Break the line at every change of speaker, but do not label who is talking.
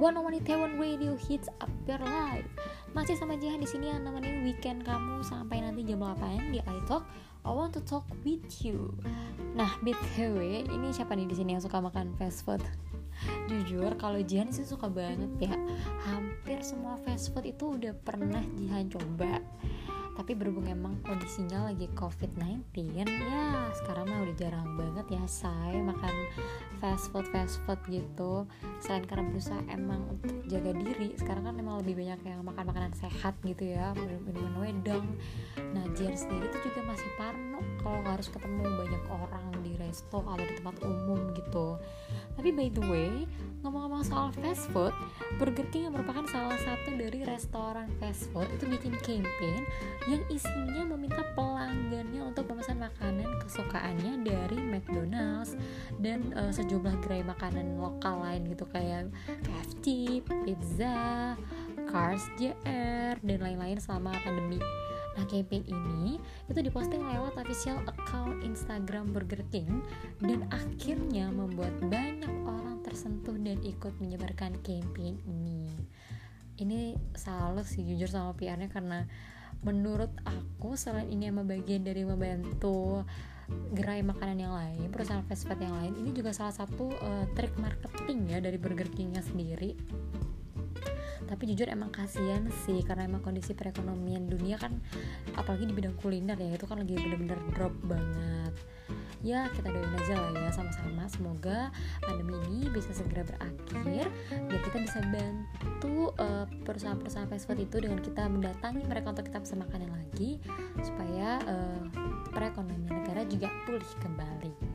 101 Taiwan Radio Hits Up Your Life. Masih sama Jihan di sini yang nemenin weekend kamu sampai nanti jam 8 di iTalk I want to talk with you. Nah, BTW, ini siapa nih di sini yang suka makan fast food? Jujur, kalau Jihan sih suka banget ya. Hampir semua fast food itu udah pernah Jihan coba. Tapi berhubung emang kondisinya lagi covid-19 ya sekarang mah udah jarang ya saya makan fast food fast food gitu. Selain karena berusaha emang untuk jaga diri sekarang kan emang lebih banyak yang makan makanan sehat gitu ya minuman wedang. Nah Jen sendiri tuh juga masih parno kalau harus ketemu banyak orang di resto atau di tempat umum gitu. Tapi by the way ngomong-ngomong soal fast food Burger King yang merupakan salah satu dari restoran fast food itu bikin campaign yang isinya meminta pelanggannya untuk memesan makanan kesukaannya dari McDonald's dan uh, sejumlah gerai makanan lokal lain gitu kayak KFC, pizza, Cars JR dan lain-lain selama pandemi. Nah, campaign ini itu diposting lewat official account Instagram Burger King dan akhirnya membuat banyak orang tersentuh dan ikut menyebarkan campaign ini. Ini salut sih jujur sama PR-nya karena menurut aku selain ini emang bagian dari membantu gerai makanan yang lain perusahaan fast food yang lain ini juga salah satu uh, trik marketing ya dari Burger Kingnya sendiri. Tapi jujur emang kasihan sih karena emang kondisi perekonomian dunia kan apalagi di bidang kuliner ya itu kan lagi bener-bener drop banget ya kita doain aja lah ya sama-sama. Semoga pandemi ini bisa segera berakhir biar kita bisa bantu uh, perusahaan-perusahaan fast itu dengan kita mendatangi mereka untuk kita pesan makanan lagi supaya uh, perekonomian negara juga pulih kembali